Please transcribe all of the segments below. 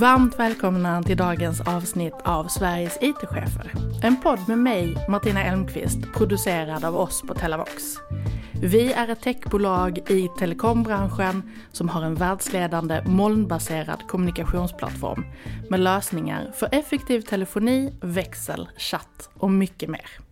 Varmt välkomna till dagens avsnitt av Sveriges IT-chefer. En podd med mig, Martina Elmqvist, producerad av oss på Telavox. Vi är ett techbolag i telekombranschen som har en världsledande molnbaserad kommunikationsplattform med lösningar för effektiv telefoni, växel, chatt och mycket mer.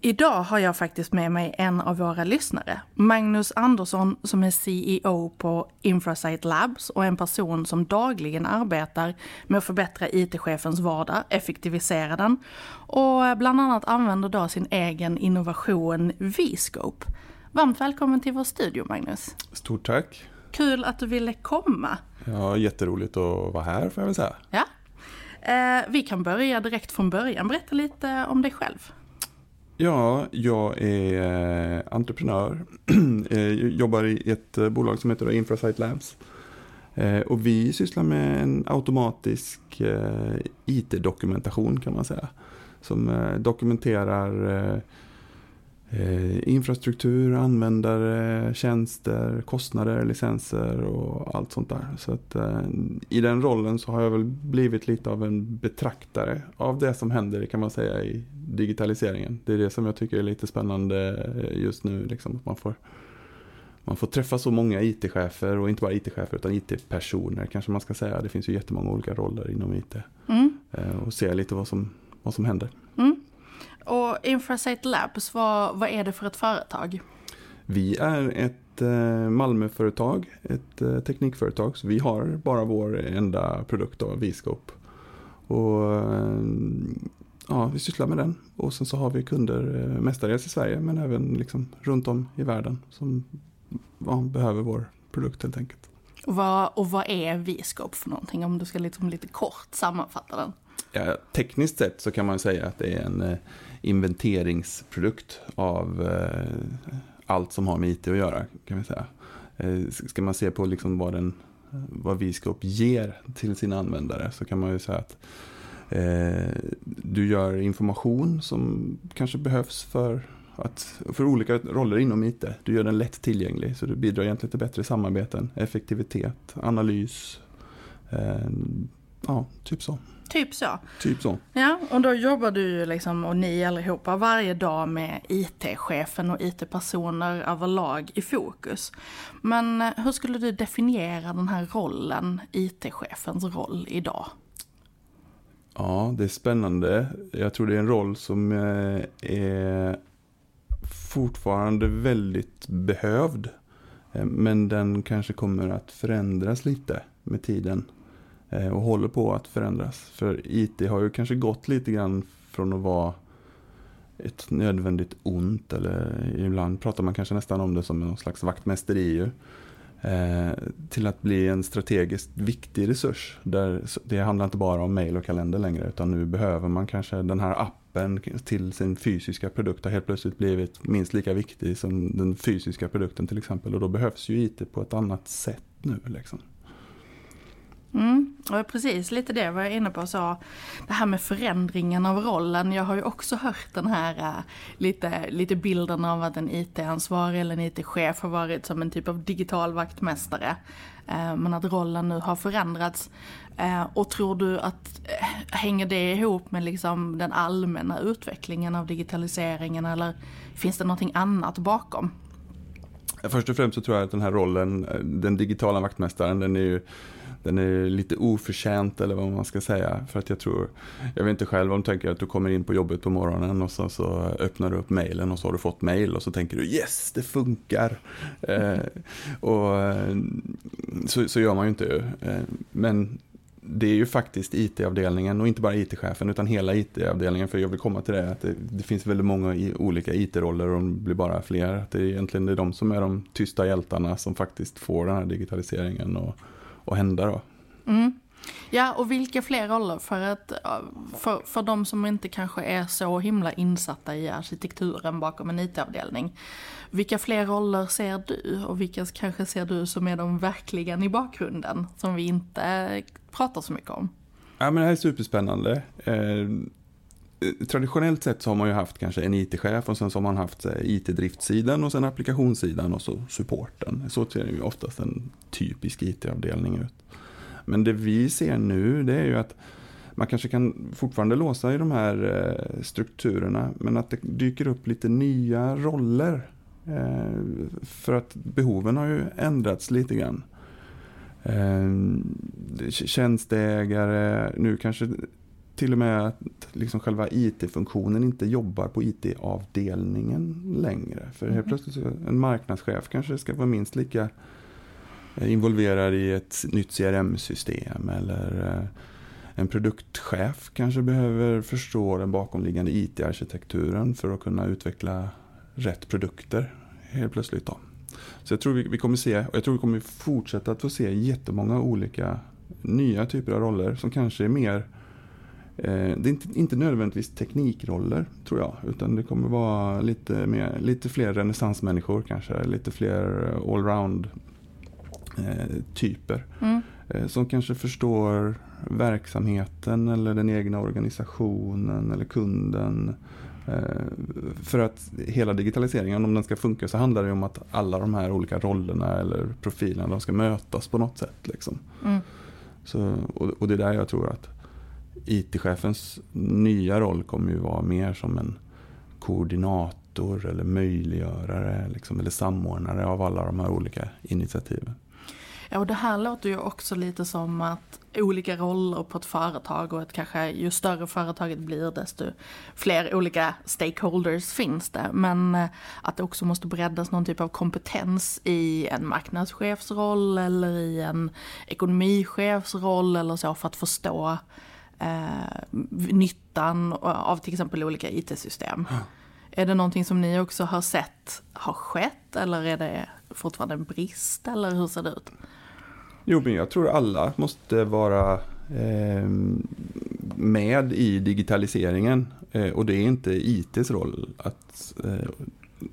Idag har jag faktiskt med mig en av våra lyssnare, Magnus Andersson som är CEO på Infrasight Labs och en person som dagligen arbetar med att förbättra IT-chefens vardag, effektivisera den och bland annat använder då sin egen innovation V-scope. Varmt välkommen till vår studio Magnus. Stort tack. Kul att du ville komma. Ja, jätteroligt att vara här får jag väl säga. Ja. Eh, vi kan börja direkt från början. Berätta lite om dig själv. Ja, jag är eh, entreprenör. Jag eh, jobbar i ett eh, bolag som heter Infrasight Labs. Och vi sysslar med en automatisk IT-dokumentation kan man säga. Som dokumenterar infrastruktur, användare, tjänster, kostnader, licenser och allt sånt där. Så att, I den rollen så har jag väl blivit lite av en betraktare av det som händer kan man säga i digitaliseringen. Det är det som jag tycker är lite spännande eh, just nu. Liksom, man, får, man får träffa så många IT-chefer och inte bara IT-chefer utan IT-personer kanske man ska säga. Det finns ju jättemånga olika roller inom IT. Mm. Eh, och se lite vad som, vad som händer. Mm. Och Infrasight Labs, vad, vad är det för ett företag? Vi är ett eh, Malmöföretag, ett teknikföretag. Så vi har bara vår enda produkt, då, Viscope. Och ja, vi sysslar med den. Och sen så har vi kunder eh, mestadels i Sverige men även liksom runt om i världen som ja, behöver vår produkt helt enkelt. Och vad, och vad är Viscope för någonting om du ska liksom lite kort sammanfatta den? Ja, tekniskt sett så kan man säga att det är en eh, inventeringsprodukt av eh, allt som har med IT att göra. kan vi säga. Eh, ska man se på liksom vad, den, vad Viscope ger till sina användare så kan man ju säga att Eh, du gör information som kanske behövs för, att, för olika roller inom IT. Du gör den lätt tillgänglig så du bidrar egentligen till bättre samarbeten, effektivitet, analys. Eh, ja, typ så. Typ så. Typ så. Ja, och då jobbar du liksom, och ni allihopa varje dag med IT-chefen och IT-personer överlag i fokus. Men eh, hur skulle du definiera den här rollen, IT-chefens roll idag? Ja, det är spännande. Jag tror det är en roll som eh, är fortfarande väldigt behövd. Eh, men den kanske kommer att förändras lite med tiden. Eh, och håller på att förändras. För IT har ju kanske gått lite grann från att vara ett nödvändigt ont. Eller ibland pratar man kanske nästan om det som någon slags vaktmästeri. Eh, till att bli en strategiskt viktig resurs. Där det handlar inte bara om mail och kalender längre utan nu behöver man kanske den här appen till sin fysiska produkt har helt plötsligt blivit minst lika viktig som den fysiska produkten till exempel och då behövs ju IT på ett annat sätt nu. Liksom. Mm, och precis lite det var jag inne på så det här med förändringen av rollen. Jag har ju också hört den här äh, lite, lite bilden av att en IT-ansvarig eller en IT-chef har varit som en typ av digital vaktmästare. Äh, men att rollen nu har förändrats. Äh, och tror du att hänger det ihop med liksom den allmänna utvecklingen av digitaliseringen eller finns det någonting annat bakom? Först och främst så tror jag att den här rollen, den digitala vaktmästaren, den är ju den är lite oförtjänt eller vad man ska säga. För att jag tror, jag vet inte själv om du tänker att du kommer in på jobbet på morgonen och så, så öppnar du upp mejlen och så har du fått mejl och så tänker du yes, det funkar. Eh, och eh, så, så, gör man ju inte. Eh, men det är ju faktiskt IT-avdelningen och inte bara IT-chefen utan hela IT-avdelningen. För jag vill komma till det att det, det finns väldigt många olika IT-roller och de blir bara fler. Att det är egentligen det är de som är de tysta hjältarna som faktiskt får den här digitaliseringen och, och hända då. Mm. Ja, och vilka fler roller? För, att, för, för de som inte kanske är så himla insatta i arkitekturen bakom en IT-avdelning. Vilka fler roller ser du? Och vilka kanske ser du som är de verkligen i bakgrunden? Som vi inte pratar så mycket om. Ja, men det här är superspännande. Eh, traditionellt sett så har man ju haft kanske en IT-chef och sen så har man haft eh, it-driftsidan och sen applikationssidan och så supporten. Så ser ju oftast en typisk IT-avdelning ut. Men det vi ser nu det är ju att man kanske kan fortfarande låsa i de här eh, strukturerna men att det dyker upp lite nya roller. För att behoven har ju ändrats lite grann. Ehm, tjänsteägare, nu kanske till och med att liksom själva IT-funktionen inte jobbar på IT-avdelningen längre. För helt mm. plötsligt en marknadschef kanske ska vara minst lika involverad i ett nytt CRM-system eller en produktchef kanske behöver förstå den bakomliggande IT-arkitekturen för att kunna utveckla rätt produkter helt plötsligt. Då. Så jag tror vi, vi kommer se, och jag tror vi kommer fortsätta att få se jättemånga olika nya typer av roller som kanske är mer eh, det är inte, inte nödvändigtvis teknikroller tror jag. Utan det kommer vara lite, mer, lite fler renässansmänniskor kanske. Lite fler allround eh. Mm. Eh, som kanske förstår verksamheten eller den egna organisationen eller kunden. Eh, för att hela digitaliseringen, om den ska funka, så handlar det om att alla de här olika rollerna eller profilerna, de ska mötas på något sätt. Liksom. Mm. Så, och, och det är där jag tror att IT-chefens nya roll kommer ju vara mer som en koordinator eller möjliggörare liksom, eller samordnare av alla de här olika initiativen. Ja, och det här låter ju också lite som att olika roller på ett företag och att kanske ju större företaget blir desto fler olika stakeholders finns det. Men eh, att det också måste breddas någon typ av kompetens i en marknadschefsroll eller i en ekonomichefsroll eller så för att förstå eh, nyttan av till exempel olika IT-system. Mm. Är det någonting som ni också har sett har skett eller är det fortfarande en brist eller hur ser det ut? Jo, men jag tror alla måste vara eh, med i digitaliseringen. Eh, och det är inte ITs roll att, eh,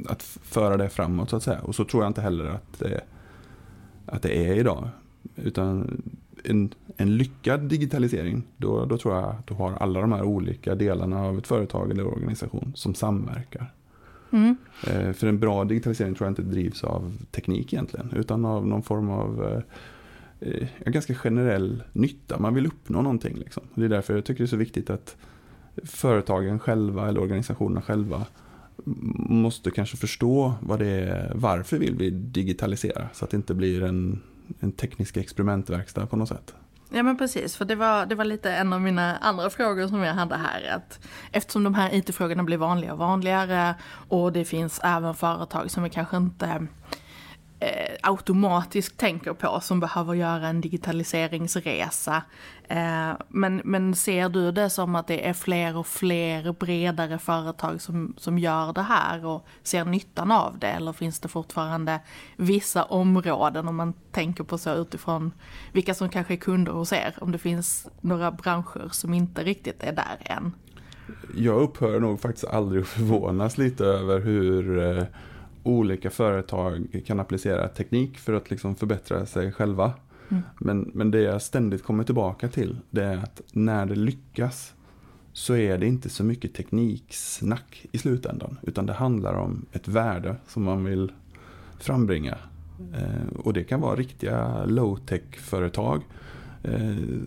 att föra det framåt så att säga. Och så tror jag inte heller att, det, att det är idag. Utan en, en lyckad digitalisering, då, då tror jag att du har alla de här olika delarna av ett företag eller organisation som samverkar. Mm. Eh, för en bra digitalisering tror jag inte drivs av teknik egentligen, utan av någon form av eh, eh, ganska generell nytta. Man vill uppnå någonting. Liksom. Det är därför jag tycker det är så viktigt att företagen själva eller organisationerna själva måste kanske förstå vad det är, varför vill vi digitalisera så att det inte blir en, en teknisk experimentverkstad på något sätt. Ja men precis, för det var, det var lite en av mina andra frågor som jag hade här. Att eftersom de här IT-frågorna blir vanligare och vanligare och det finns även företag som vi kanske inte eh, automatiskt tänker på som behöver göra en digitaliseringsresa. Eh, men, men ser du det som att det är fler och fler bredare företag som, som gör det här och ser nyttan av det? Eller finns det fortfarande vissa områden om man tänker på så utifrån vilka som kanske är kunder hos er? Om det finns några branscher som inte riktigt är där än? Jag upphör nog faktiskt aldrig att förvånas lite över hur eh olika företag kan applicera teknik för att liksom förbättra sig själva. Mm. Men, men det jag ständigt kommer tillbaka till det är att när det lyckas så är det inte så mycket tekniksnack i slutändan. Utan det handlar om ett värde som man vill frambringa. Eh, och det kan vara riktiga low-tech företag eh,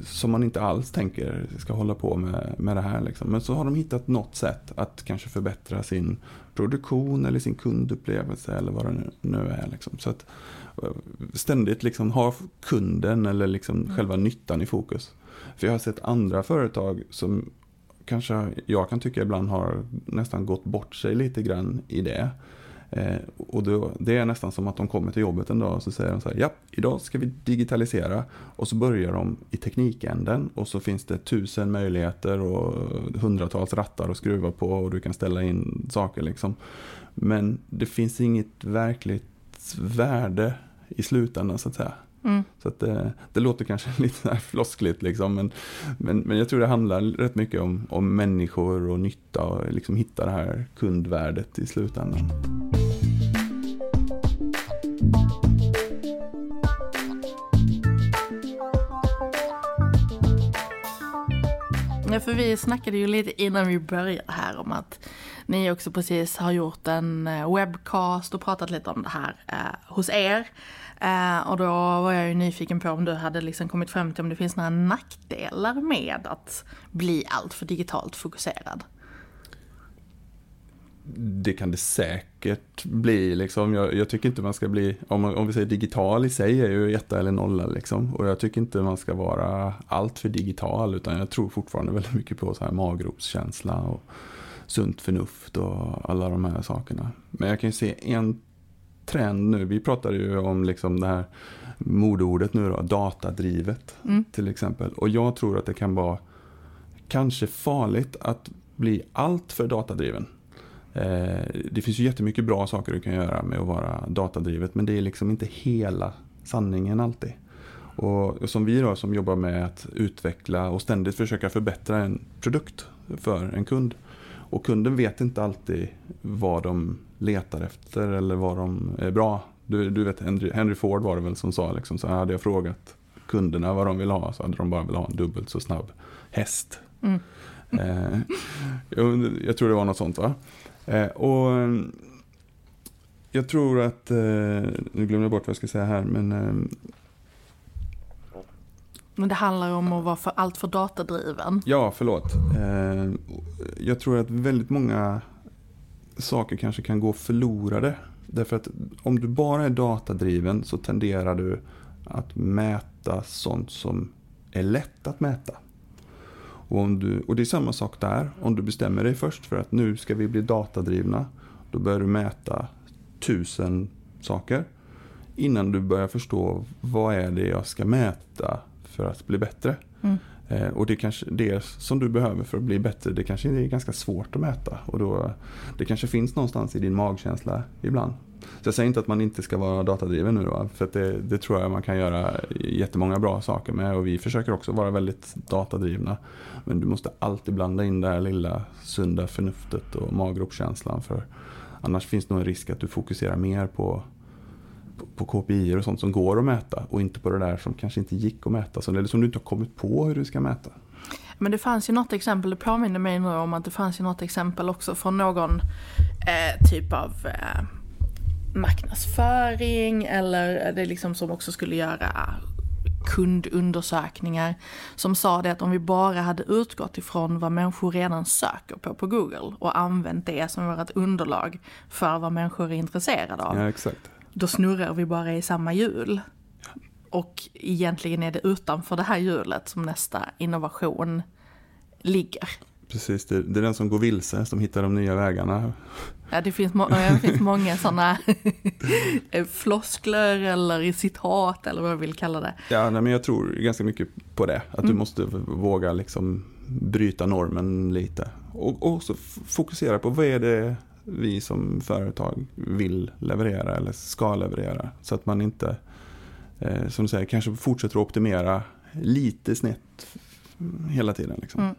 som man inte alls tänker ska hålla på med, med det här. Liksom. Men så har de hittat något sätt att kanske förbättra sin produktion eller sin kundupplevelse eller vad det nu är. Liksom. Så att eh, ständigt liksom ha kunden eller liksom mm. själva nyttan i fokus. För jag har sett andra företag som kanske jag kan tycka ibland har nästan gått bort sig lite grann i det. Eh, och då, det är nästan som att de kommer till jobbet en dag och så säger de så här, ja, idag ska vi digitalisera. Och så börjar de i teknikänden och så finns det tusen möjligheter och hundratals rattar att skruva på och du kan ställa in saker liksom. Men det finns inget verkligt värde i slutändan så att säga. Mm. Så att det, det, låter kanske lite floskligt liksom, men, men, men jag tror det handlar rätt mycket om, om människor och nytta och liksom hitta det här kundvärdet i slutändan. Ja, för vi snackade ju lite innan vi började här om att ni också precis har gjort en eh, webcast och pratat lite om det här eh, hos er. Eh, och då var jag ju nyfiken på om du hade liksom kommit fram till om det finns några nackdelar med att bli alltför digitalt fokuserad. Det kan det säkert bli. Liksom. Jag, jag tycker inte man ska bli, om, om vi säger digital i sig är ju etta eller nolla. Liksom. Och jag tycker inte man ska vara allt för digital. Utan jag tror fortfarande väldigt mycket på så här magropskänsla och sunt förnuft och alla de här sakerna. Men jag kan ju se en trend nu. Vi pratade ju om liksom det här modeordet nu då, datadrivet mm. till exempel. Och jag tror att det kan vara kanske farligt att bli allt för datadriven. Eh, det finns ju jättemycket bra saker du kan göra med att vara datadrivet men det är liksom inte hela sanningen alltid. Och som vi då som jobbar med att utveckla och ständigt försöka förbättra en produkt för en kund. Och kunden vet inte alltid vad de letar efter eller vad de är bra. Du, du vet Henry, Henry Ford var det väl som sa liksom, så hade jag frågat kunderna vad de vill ha så hade de bara velat ha en dubbelt så snabb häst. Mm. Eh, jag, jag, tror det var något sånt va. Eh, och jag tror att, eh, nu glömde jag bort vad jag ska säga här men eh, men det handlar om att vara för, allt för datadriven. Ja, förlåt. Eh, jag tror att väldigt många saker kanske kan gå förlorade. Därför att om du bara är datadriven så tenderar du att mäta sånt som är lätt att mäta. Och, om du, och det är samma sak där. Om du bestämmer dig först för att nu ska vi bli datadrivna. Då börjar du mäta tusen saker. Innan du börjar förstå vad är det jag ska mäta för att bli bättre. Mm. Eh, och det kanske det som du behöver för att bli bättre, det kanske är ganska svårt att mäta. Och då, det kanske finns någonstans i din magkänsla ibland. Så jag säger inte att man inte ska vara datadriven nu då, för det, det, tror jag man kan göra jättemånga bra saker med och vi försöker också vara väldigt datadrivna. Men du måste alltid blanda in det här lilla sunda förnuftet och maggropskänslan. för annars finns det nog en risk att du fokuserar mer på på KPI och sånt som går att mäta och inte på det där som kanske inte gick att mäta. Eller som liksom du inte har kommit på hur du ska mäta. Men det fanns ju något exempel, det påminner mig nu om att det fanns ju något exempel också från någon eh, typ av eh, marknadsföring eller det liksom som också skulle göra kundundersökningar som sa det att om vi bara hade utgått ifrån vad människor redan söker på på Google och använt det som vårt underlag för vad människor är intresserade av. Ja, exakt då snurrar vi bara i samma hjul. Och egentligen är det utanför det här hjulet som nästa innovation ligger. Precis, det, är den som går vilse som hittar de nya vägarna. Ja, det finns, må det finns många sådana floskler eller citat eller vad jag vill kalla det. Ja, nej, men jag tror ganska mycket på det. Att mm. du måste våga liksom bryta normen lite. Och också fokusera på vad är det vi som företag vill leverera eller ska leverera. Så att man inte, eh, som du säger, kanske fortsätter att optimera lite snett hela tiden. Liksom. Mm.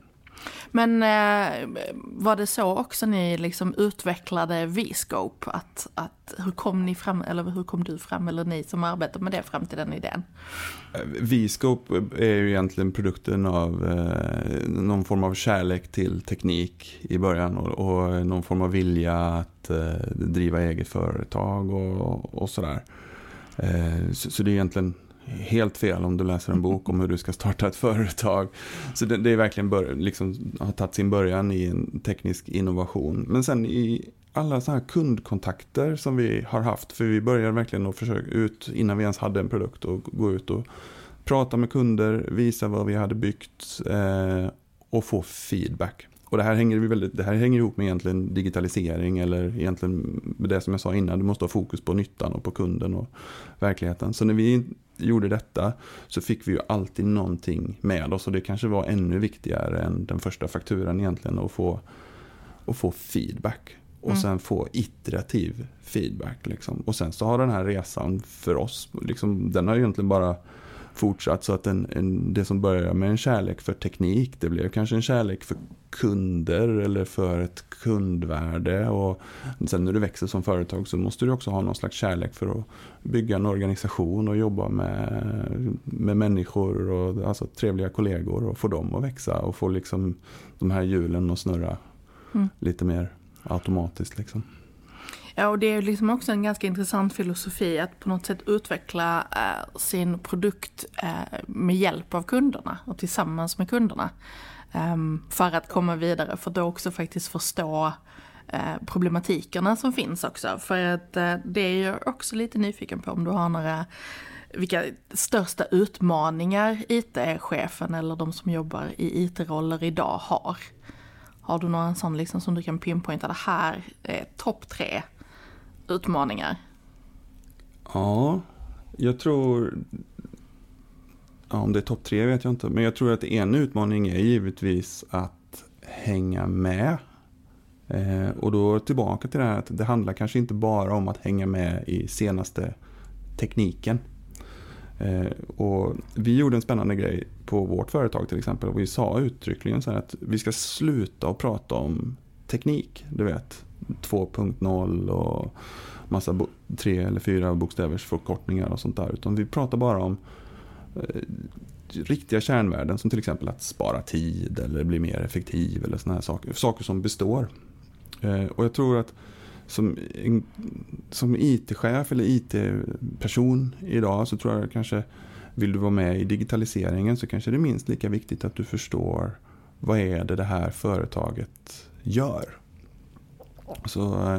Men eh, var det så också ni liksom utvecklade V-scope? Att, att, hur kom ni fram, eller hur kom du fram, eller ni som arbetar med det fram till den idén? Eh, V-scope är ju egentligen produkten av eh, någon form av kärlek till teknik i början och, och någon form av vilja att eh, driva eget företag och, och sådär. Eh, så, så det är egentligen helt fel om du läser en bok om hur du ska starta ett företag. Så det, det är verkligen bör, liksom, har tagit sin början i en teknisk innovation. Men sen i alla så här kundkontakter som vi har haft, för vi började verkligen att försöka ut innan vi ens hade en produkt och gå ut och prata med kunder, visa vad vi hade byggt eh, och få feedback. Och det här, hänger väldigt, det här hänger ihop med egentligen digitalisering eller egentligen det som jag sa innan. Du måste ha fokus på nyttan och på kunden och verkligheten. Så när vi gjorde detta så fick vi ju alltid någonting med oss och det kanske var ännu viktigare än den första fakturan egentligen att få, att få feedback. Och mm. sen få iterativ feedback. Liksom. Och sen så har den här resan för oss, liksom, den har egentligen bara fortsatt så att en, en, det som börjar med en kärlek för teknik, det blev kanske en kärlek för kunder eller för ett kundvärde. Och sen när du växer som företag så måste du också ha någon slags kärlek för att bygga en organisation och jobba med, med människor och alltså trevliga kollegor och få dem att växa och få liksom de här hjulen att snurra mm. lite mer automatiskt. Liksom. Ja, och det är liksom också en ganska intressant filosofi att på något sätt utveckla eh, sin produkt eh, med hjälp av kunderna och tillsammans med kunderna. Eh, för att komma vidare, för att då också faktiskt förstå eh, problematikerna som finns också. För att eh, det är jag också lite nyfiken på om du har några vilka största utmaningar IT-chefen eller de som jobbar i IT-roller idag har. Har du någon sån liksom som du kan pinpointa, det här är topp tre utmaningar? Ja, jag tror... Ja, om det är topp tre vet jag inte. Men jag tror att en utmaning är givetvis att hänga med. Eh, och då tillbaka till det här att det handlar kanske inte bara om att hänga med i senaste tekniken. Eh, och vi gjorde en spännande grej på vårt företag till exempel. Och vi sa uttryckligen så här att vi ska sluta att prata om teknik. Du vet, 2.0 och massa tre eller fyra bokstävers förkortningar och sånt där. Utan vi pratar bara om eh, riktiga kärnvärden som till exempel att spara tid eller bli mer effektiv eller såna här saker. Saker som består. Eh, och jag tror att som, som IT-chef eller IT-person idag så tror jag kanske vill du vara med i digitaliseringen så kanske det är minst lika viktigt att du förstår vad är det det här företaget gör. Så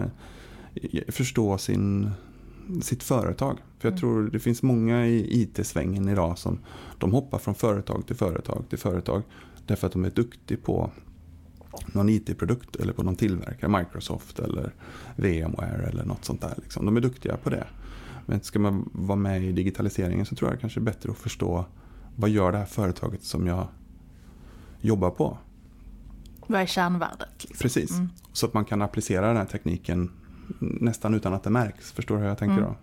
eh, förstå sin, sitt företag. För jag mm. tror det finns många i IT-svängen idag som de hoppar från företag till företag till företag. Därför att de är duktiga på någon IT-produkt eller på någon tillverkare, Microsoft eller VMware eller något sånt där. Liksom. De är duktiga på det. Men ska man vara med i digitaliseringen så tror jag det kanske är bättre att förstå vad gör det här företaget som jag jobbar på. Vad är kärnvärdet? Liksom? Precis, mm. så att man kan applicera den här tekniken nästan utan att det märks. Förstår du hur jag tänker mm. då?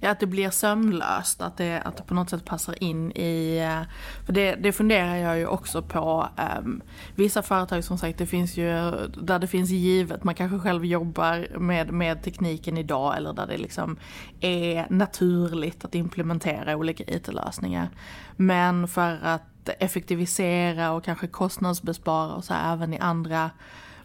Ja, att det blir sömlöst, att det, att det på något sätt passar in i... Eh, för det, det funderar jag ju också på. Um, vissa företag som sagt, det finns ju där det finns givet, man kanske själv jobbar med, med tekniken idag eller där det liksom är naturligt att implementera olika IT-lösningar. Men för att effektivisera och kanske kostnadsbespara och så här, även i andra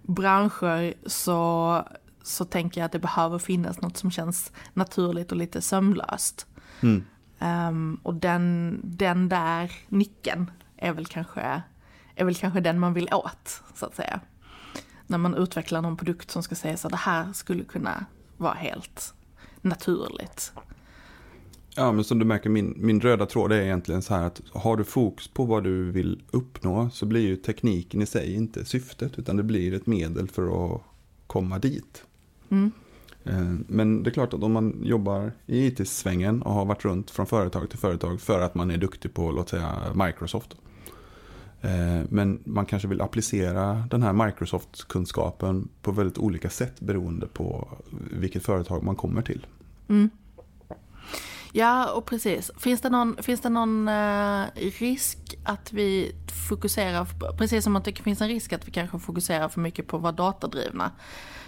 branscher så så tänker jag att det behöver finnas något som känns naturligt och lite sömlöst. Mm. Um, och den, den där nyckeln är väl, kanske, är väl kanske den man vill åt, så att säga. När man utvecklar någon produkt som ska säga så det här skulle kunna vara helt naturligt. Ja, men som du märker, min, min röda tråd är egentligen så här att har du fokus på vad du vill uppnå så blir ju tekniken i sig inte syftet, utan det blir ett medel för att komma dit. Mm. Eh, men det är klart att om man jobbar i IT-svängen och har varit runt från företag till företag för att man är duktig på, låt säga Microsoft. Eh, men man kanske vill applicera den här Microsoft-kunskapen på väldigt olika sätt beroende på vilket företag man kommer till. Mm. Ja, och precis. Finns det någon, finns det någon eh, risk att vi fokuserar, precis som att det finns en risk att vi kanske fokuserar för mycket på att vara datadrivna.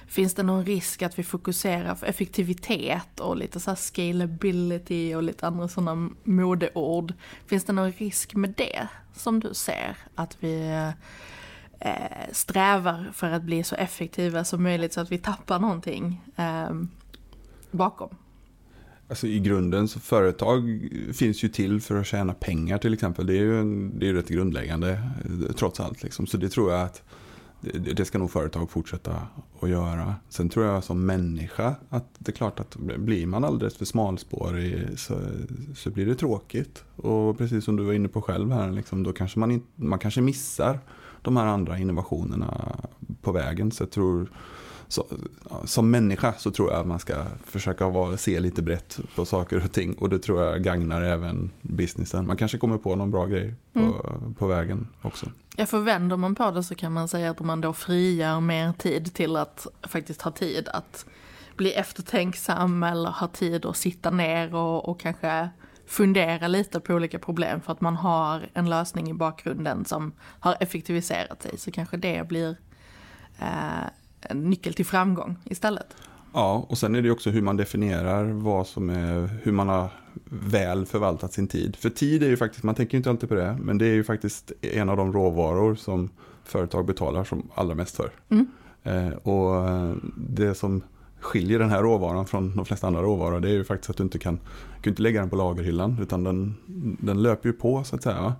Finns det någon risk att vi fokuserar på effektivitet och lite så scalability och lite andra sådana modeord? Finns det någon risk med det som du ser? Att vi eh, strävar för att bli så effektiva som möjligt så att vi tappar någonting eh, bakom? Alltså i grunden så företag finns ju till för att tjäna pengar till exempel. Det är ju, en, det är rätt grundläggande eh, trots allt. Liksom. Så det tror jag att det ska nog företag fortsätta att göra. Sen tror jag som människa att det är klart att blir man alldeles för smalspårig så, så blir det tråkigt. Och precis som du var inne på själv här, liksom, då kanske man, in, man kanske missar de här andra innovationerna på vägen. Så jag tror så, som människa så tror jag att man ska försöka vara, se lite brett på saker och ting. Och det tror jag gagnar även businessen. Man kanske kommer på någon bra grej på, mm. på vägen också. Ja, för vänder man på det så kan man säga att man då frigör mer tid till att faktiskt ha tid att bli eftertänksam eller ha tid att sitta ner och, och kanske fundera lite på olika problem för att man har en lösning i bakgrunden som har effektiviserat sig. Så kanske det blir eh, en nyckel till framgång istället. Ja, och sen är det också hur man definierar vad som är, hur man har väl förvaltat sin tid. För tid är ju faktiskt, man tänker inte alltid på det, men det är ju faktiskt en av de råvaror som företag betalar som allra mest för. Mm. Eh, och det som skiljer den här råvaran från de flesta andra råvaror det är ju faktiskt att du inte kan, kan inte lägga den på lagerhyllan utan den, den löper ju på så att säga.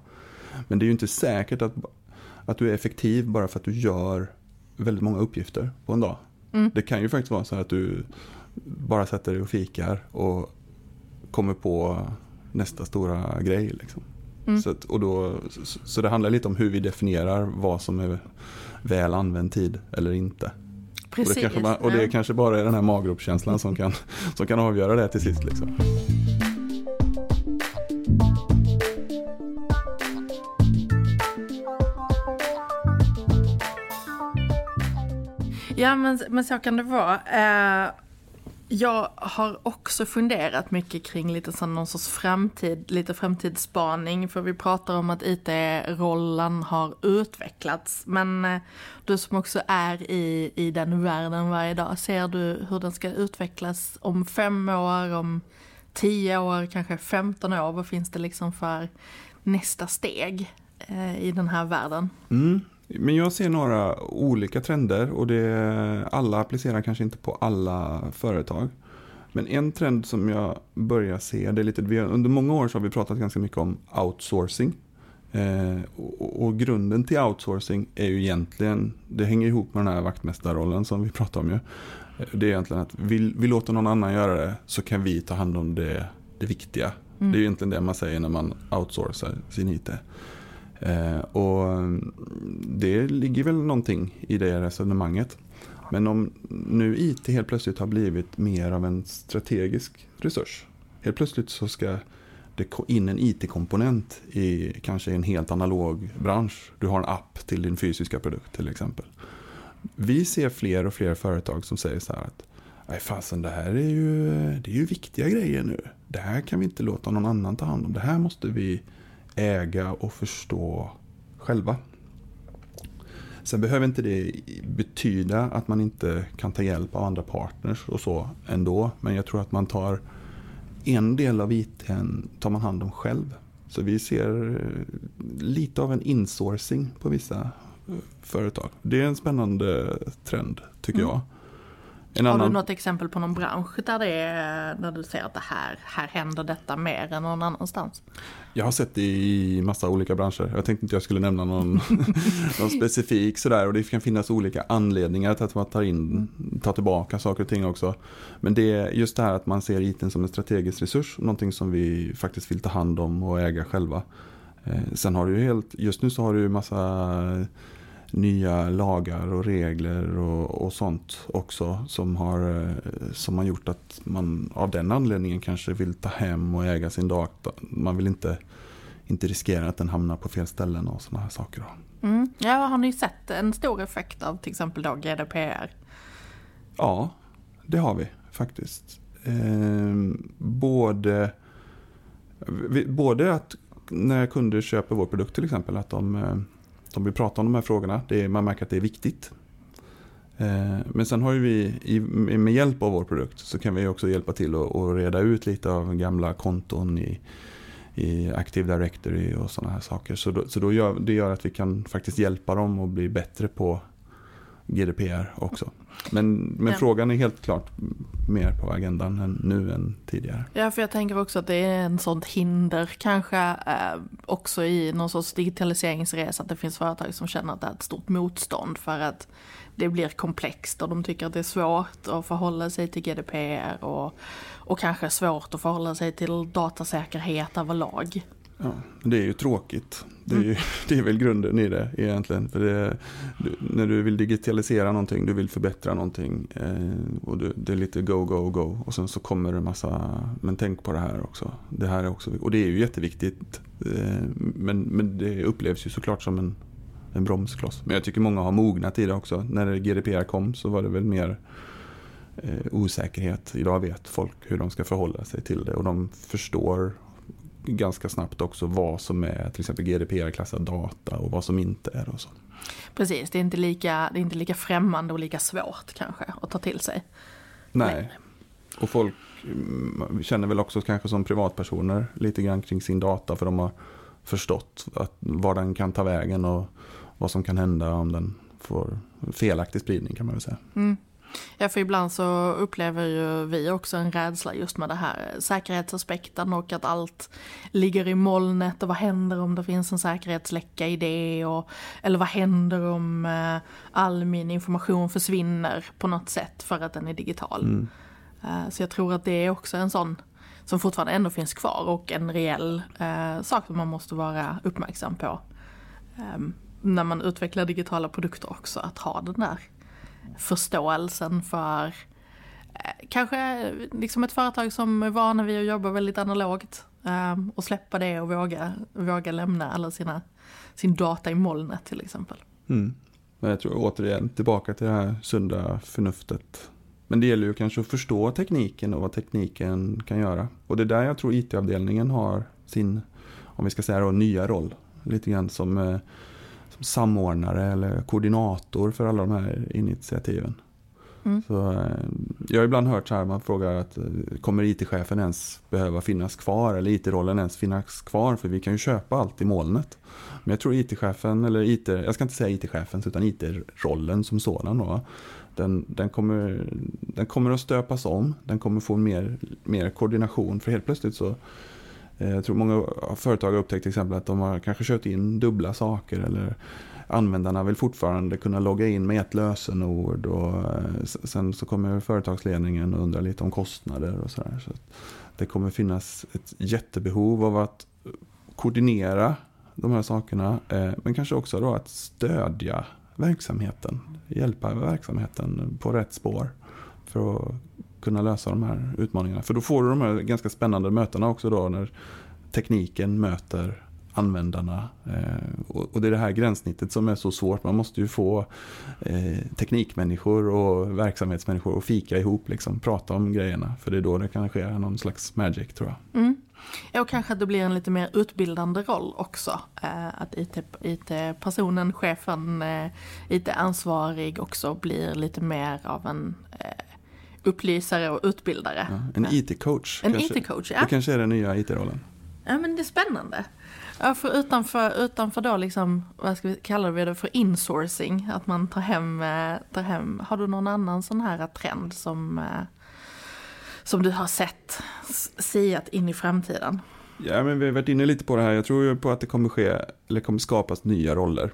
Men det är ju inte säkert att, att du är effektiv bara för att du gör väldigt många uppgifter på en dag. Mm. Det kan ju faktiskt vara så att du bara sätter dig och fikar och kommer på nästa stora grej. Liksom. Mm. Så, att, och då, så, så det handlar lite om hur vi definierar vad som är väl använd tid eller inte. Precis. Och det, kanske, och det kanske bara är den här maggropskänslan som kan, som kan avgöra det till sist. Liksom. Ja men, men så kan det vara. Eh, jag har också funderat mycket kring lite sån någon sorts framtid, lite framtidsspaning. För vi pratar om att IT-rollen har utvecklats. Men eh, du som också är i, i den världen varje dag, ser du hur den ska utvecklas om fem år, om tio år, kanske femton år? Vad finns det liksom för nästa steg eh, i den här världen? Mm. Men jag ser några olika trender och det, alla applicerar kanske inte på alla företag. Men en trend som jag börjar se, det är lite, under många år så har vi pratat ganska mycket om outsourcing. Eh, och, och, grunden till outsourcing är ju egentligen, det hänger ihop med den här vaktmästarrollen som vi pratade om ju. Det är egentligen att vi, vi låter någon annan göra det så kan vi ta hand om det, det viktiga. Mm. Det är ju egentligen det man säger när man outsourcar sin IT. Eh, och det ligger väl någonting i det resonemanget. Men om nu IT helt plötsligt har blivit mer av en strategisk resurs. Helt plötsligt så ska det in en IT-komponent i kanske en helt analog bransch. Du har en app till din fysiska produkt till exempel. Vi ser fler och fler företag som säger så här att Nej fasen det här är ju, det är ju viktiga grejer nu. Det här kan vi inte låta någon annan ta hand om. Det här måste vi äga och förstå själva. Sen behöver inte det betyda att man inte kan ta hjälp av andra partners och så ändå. Men jag tror att man tar en del av IT tar man hand om själv. Så vi ser lite av en insourcing på vissa företag. Det är en spännande trend tycker mm. jag. En Har annan... du något exempel på någon bransch där, det är, där du ser att det här, här händer detta mer än någon annanstans? Jag har sett det i massa olika branscher. Jag tänkte inte jag skulle nämna någon, någon specifik sådär. Och det kan finnas olika anledningar till att man tar, in, tar tillbaka saker och ting också. Men det är just det här att man ser IT som en strategisk resurs. Någonting som vi faktiskt vill ta hand om och äga själva. Eh, sen har du ju helt, just nu så har du ju massa nya lagar och regler och, och sånt också som har, som har gjort att man av den anledningen kanske vill ta hem och äga sin data. Man vill inte, inte riskera att den hamnar på fel ställen och sådana här saker. Mm. Ja, har ni sett en stor effekt av till exempel då GDPR? Ja, det har vi faktiskt. Eh, både, både att när kunder köper vår produkt till exempel att de eh, de vill prata om de här frågorna. Det är, man märker att det är viktigt. Eh, men sen har ju vi, med hjälp av vår produkt, så kan vi också hjälpa till att reda ut lite av gamla konton i, i Active Directory och sådana här saker. Så, då, så då gör, det gör att vi kan faktiskt hjälpa dem att bli bättre på GDPR också. Men, men ja. frågan är helt klart mer på agendan än, nu än tidigare. Ja, för jag tänker också att det är en sånt hinder kanske eh, också i någon sorts digitaliseringsresa att det finns företag som känner att det är ett stort motstånd för att det blir komplext och de tycker att det är svårt att förhålla sig till GDPR och, och kanske svårt att förhålla sig till datasäkerhet överlag. Ja, det är ju tråkigt. Det är, ju, det är väl grunden i det egentligen. För det, du, när du vill digitalisera någonting, du vill förbättra någonting eh, och du, det är lite go, go, go. Och sen så kommer det en massa, men tänk på det här också. Det här är också, och det är ju jätteviktigt. Eh, men, men det upplevs ju såklart som en, en bromskloss. Men jag tycker många har mognat i det också. När GDPR kom så var det väl mer eh, osäkerhet. Idag vet folk hur de ska förhålla sig till det och de förstår ganska snabbt också vad som är till exempel GDPR-klassad data och vad som inte är och så. Precis, det är inte lika, det är inte lika främmande och lika svårt kanske att ta till sig. Nej. Och folk mm, känner väl också kanske som privatpersoner lite grann kring sin data för de har förstått att, var den kan ta vägen och vad som kan hända om den får felaktig spridning kan man väl säga. Mm. Ja, för ibland så upplever ju vi också en rädsla just med det här säkerhetsaspekten och att allt ligger i molnet och vad händer om det finns en säkerhetsläcka i det och eller vad händer om eh, all min information försvinner på något sätt för att den är digital. Mm. Eh, så jag tror att det är också en sån som fortfarande ändå finns kvar och en reell eh, sak som man måste vara uppmärksam på. Um, när man utvecklar digitala produkter också, att ha den där förståelsen för eh, kanske eh, liksom ett företag som är vana vid att jobba väldigt analogt ehm, och släppa det och våga, våga lämna alla sina, sin data i molnet till exempel. Mm. Men jag tror återigen tillbaka till det här sunda förnuftet. Men det gäller ju kanske att förstå tekniken och vad tekniken kan göra. Och det är där jag tror IT-avdelningen har sin, om vi ska säga då, nya roll. Lite grann som eh, eh, samordnare eller koordinator för alla de här initiativen. Mm. Så, eh, jag har ibland hört så här, man frågar att eh, kommer IT-chefen ens behöva finnas kvar eller IT-rollen ens finnas kvar för vi kan ju köpa allt i molnet. Men jag tror IT-chefen, eller IT, jag ska inte säga IT-chefen utan IT-rollen som sådan då, den, den, kommer, den kommer att stöpas om, den kommer få mer, mer koordination för helt plötsligt så Eh, jag tror många företag har upptäckt till exempel att de har kanske kört in dubbla saker eller användarna vill fortfarande kunna logga in med ett lösenord och eh, sen så kommer företagsledningen och undrar lite om kostnader och sådär. Så det kommer finnas ett jättebehov av att koordinera de här sakerna eh, men kanske också då att stödja verksamheten, hjälpa verksamheten på rätt spår för att kunna lösa de här utmaningarna. För då får du de här ganska spännande mötena också då när tekniken möter användarna. Eh, och det är det här gränssnittet som är så svårt. Man måste ju få eh, teknikmänniskor och verksamhetsmänniskor att fika ihop, liksom, prata om grejerna. För det är då det kan ske någon slags magic tror jag. Mm. Och kanske att det blir en lite mer utbildande roll också. Eh, att IT-personen, IT chefen, IT-ansvarig också blir lite mer av en upplysare och utbildare. Ja, en IT-coach. En IT-coach, ja. Det kanske är den nya IT-rollen. Ja, men det är spännande. Ja, för utanför, utanför då liksom, vad ska vi kalla det för insourcing, att man tar hem, eh, tar hem, har du någon annan sån här trend som, eh, som du har sett siat in i framtiden? Ja, men vi har varit inne lite på det här, jag tror ju på att det kommer ske, eller kommer skapas nya roller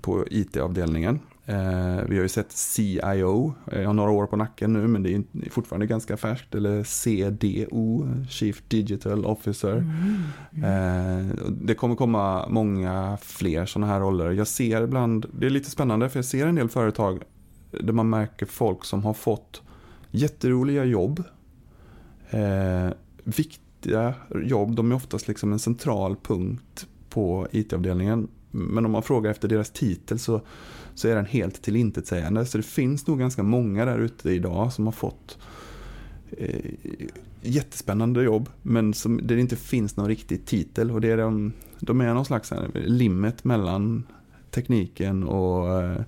på IT-avdelningen. Eh, vi har ju sett CIO, jag har några år på nacken nu men det är fortfarande ganska färskt. Eller CDO, Chief Digital Officer. Mm, mm. Eh, det kommer komma många fler sådana här roller. Jag ser ibland, det är lite spännande för jag ser en del företag där man märker folk som har fått jätteroliga jobb. Eh, viktiga jobb, de är oftast liksom en central punkt på IT-avdelningen. Men om man frågar efter deras titel så så är den helt tillintetsägande. Så det finns nog ganska många där ute idag som har fått eh, jättespännande jobb men som, där det inte finns någon riktig titel. Och det är de, de är någon slags eh, limmet mellan tekniken och, eh,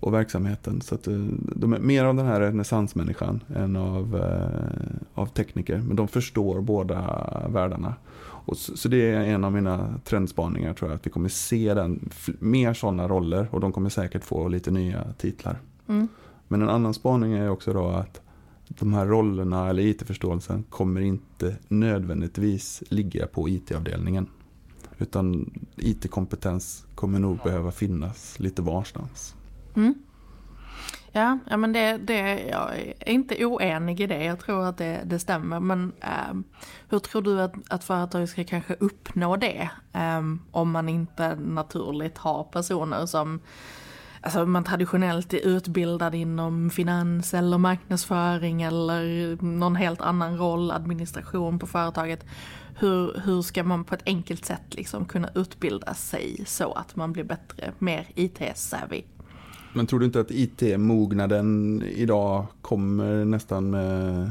och verksamheten. Så att eh, de är mer av den här renässansmänniskan än av, av tekniker. Men de förstår båda världarna. Och så, så, det är en av mina trendspaningar tror jag, att vi kommer se den, mer sådana roller och de kommer säkert få lite nya titlar. Mm. Men en annan spaning är också då att de här rollerna eller IT-förståelsen kommer inte nödvändigtvis ligga på IT-avdelningen. Utan IT-kompetens kommer nog behöva finnas lite varstans. Mm. Ja, ja men det, det, jag är inte oenig i det. Jag tror att det, det stämmer. Men eh, hur tror du att, att företag ska kanske uppnå det? Eh, om man inte naturligt har personer som Alltså man traditionellt är utbildad inom finans eller marknadsföring eller någon helt annan roll, administration på företaget. Hur, hur ska man på ett enkelt sätt liksom kunna utbilda sig så att man blir bättre, mer IT-savvy? Men tror du inte att IT-mognaden idag kommer nästan med,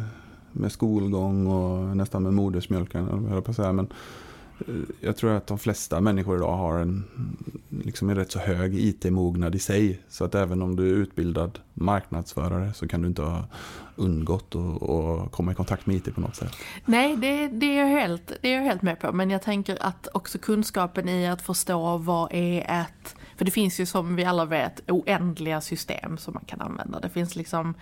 med skolgång och nästan med modersmjölken? Jag på säga. Men eh, jag tror att de flesta människor idag har en, liksom en rätt så hög IT-mognad i sig. Så att även om du är utbildad marknadsförare så kan du inte ha undgått att komma i kontakt med IT på något sätt. Nej, det, det, är jag helt, det är jag helt med på. Men jag tänker att också kunskapen i att förstå vad är ett för det finns ju som vi alla vet oändliga system som man kan använda. Det finns liksom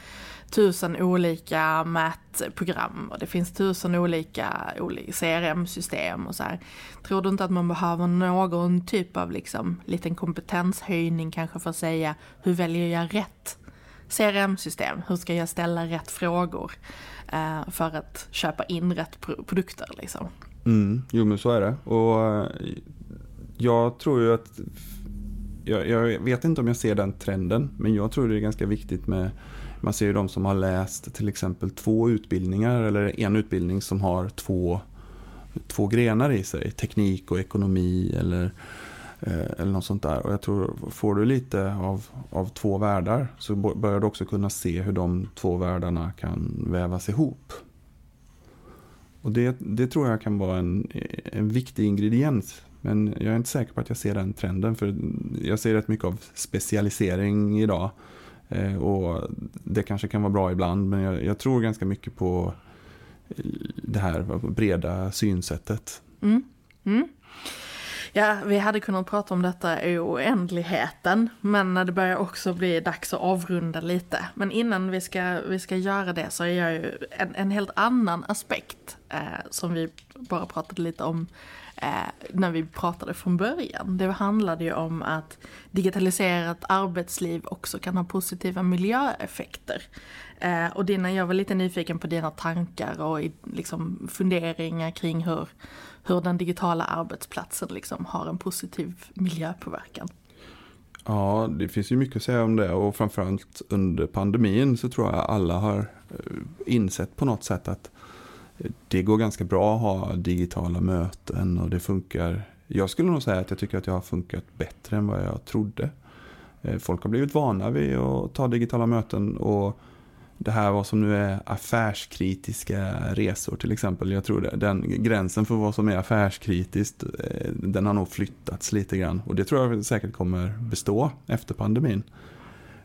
tusen olika mätprogram och det finns tusen olika, olika CRM-system och så här. Tror du inte att man behöver någon typ av liksom liten kompetenshöjning kanske för att säga hur väljer jag rätt CRM-system? Hur ska jag ställa rätt frågor eh, för att köpa in rätt produkter liksom? Mm, jo men så är det. Och eh, jag tror ju att jag, jag, vet inte om jag ser den trenden, men jag tror det är ganska viktigt med man ser ju de som har läst till exempel två utbildningar eller en utbildning som har två, två grenar i sig. Teknik och ekonomi eller, eh, eller något sånt där. Och jag tror, får du lite av, av två världar så börjar du också kunna se hur de två världarna kan vävas ihop. Och det, det tror jag kan vara en, en viktig ingrediens men jag är inte säker på att jag ser den trenden för jag ser rätt mycket av specialisering idag. Eh, och det kanske kan vara bra ibland men jag, jag tror ganska mycket på eh, det här breda synsättet. Mm. Mm. Ja, vi hade kunnat prata om detta i oändligheten, men det börjar också bli dags att avrunda lite. Men innan vi ska, vi ska göra det så är jag ju en, en helt annan aspekt eh, som vi bara pratade lite om eh, när vi pratade från början. Det handlade ju om att digitaliserat arbetsliv också kan ha positiva miljöeffekter. Eh, och dina, jag var lite nyfiken på dina tankar och liksom funderingar kring hur, hur den digitala arbetsplatsen liksom har en positiv miljöpåverkan. Ja, det finns ju mycket att säga om det och framförallt under pandemin så tror jag alla har eh, insett på något sätt att det går ganska bra att ha digitala möten och det funkar. Jag skulle nog säga att jag tycker att det har funkat bättre än vad jag trodde. Eh, folk har blivit vana vid att ta digitala möten och det här vad som nu är affärskritiska resor till exempel. Jag tror det, den gränsen för vad som är affärskritiskt eh, den har nog flyttats lite grann och det tror jag säkert kommer bestå efter pandemin.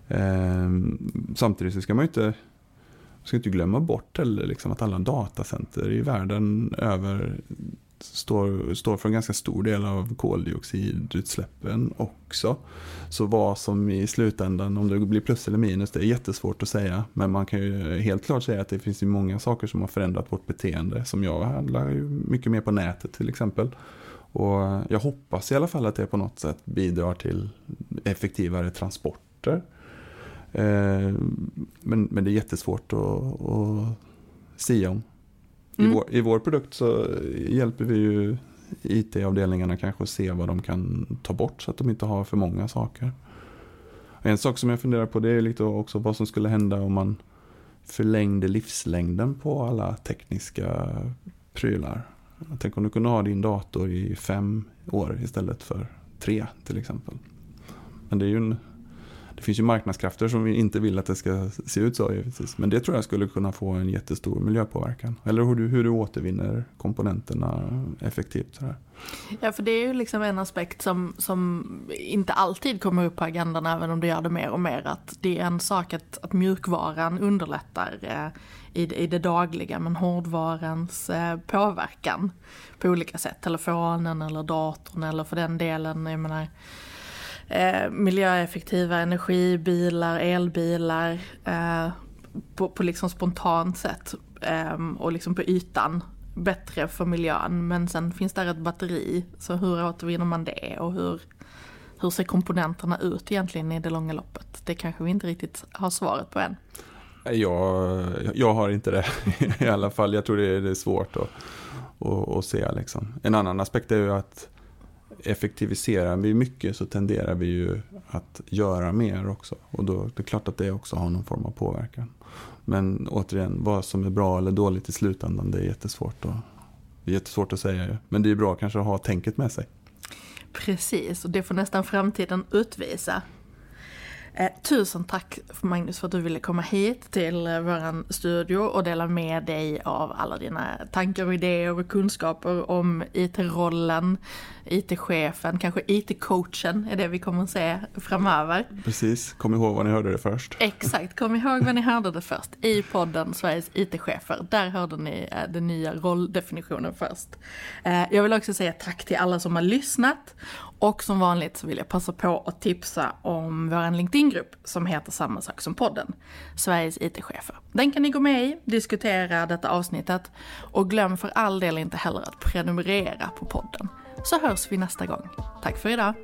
Ehm, samtidigt så ska man ju inte man ska inte glömma bort heller liksom att alla datacenter i världen över står, står för en ganska stor del av koldioxidutsläppen också. Så vad som i slutändan, om det blir plus eller minus, det är jättesvårt att säga. Men man kan ju helt klart säga att det finns ju många saker som har förändrat vårt beteende. Som jag handlar ju mycket mer på nätet till exempel. Och jag hoppas i alla fall att det på något sätt bidrar till effektivare transporter. Eh, men, men det är jättesvårt att, att sia om. Mm. I, vår, I vår produkt så hjälper vi ju IT-avdelningarna kanske att se vad de kan ta bort så att de inte har för många saker. En sak som jag funderar på det är lite också vad som skulle hända om man förlängde livslängden på alla tekniska prylar. Tänk om du kunde ha din dator i fem år istället för tre till exempel. Men det är ju en finns ju marknadskrafter som inte vill att det ska se ut så givetvis. Men det tror jag skulle kunna få en jättestor miljöpåverkan. Eller hur du, hur du återvinner komponenterna effektivt. Sådär. Ja, för det är ju liksom en aspekt som, som inte alltid kommer upp på agendan även om det gör det mer och mer. Att det är en sak att, att mjukvaran underlättar eh, i, i det dagliga men hårdvarans eh, påverkan på olika sätt. Telefonen eller datorn eller för den delen, jag menar eh, miljöeffektiva energibilar, elbilar eh, på, på liksom spontant sätt eh, och liksom på ytan bättre för miljön. Men sen finns där ett batteri, så hur återvinner man det och hur, hur ser komponenterna ut egentligen i det långa loppet? Det kanske vi inte riktigt har svaret på än. Jag, jag har inte det i alla fall. Jag tror det är, det är svårt att, att, att se. Liksom. En annan aspekt är ju att effektiviserar vi mycket så tenderar vi ju att göra mer också. Och då det är klart att det också har någon form av påverkan. Men återigen, vad som är bra eller dåligt i slutändan, det är jättesvårt att, det är jättesvårt att säga. Men det är bra kanske att ha tänket med sig. Precis, och det får nästan framtiden utvisa. Eh, tusen tack Magnus för att du ville komma hit till eh, våran studio och dela med dig av alla dina tankar och idéer och kunskaper om IT-rollen, IT-chefen, kanske IT-coachen är det vi kommer att se framöver. Precis, kom ihåg vad ni hörde det först. Exakt, kom ihåg vad ni hörde det först i podden Sveriges IT-chefer. Där hörde ni eh, den nya rolldefinitionen först. Eh, jag vill också säga tack till alla som har lyssnat och som vanligt så vill jag passa på att tipsa om vår LinkedIn-grupp som heter samma sak som podden, Sveriges IT-chefer. Den kan ni gå med i, diskutera detta avsnittet och glöm för all del inte heller att prenumerera på podden. Så hörs vi nästa gång. Tack för idag!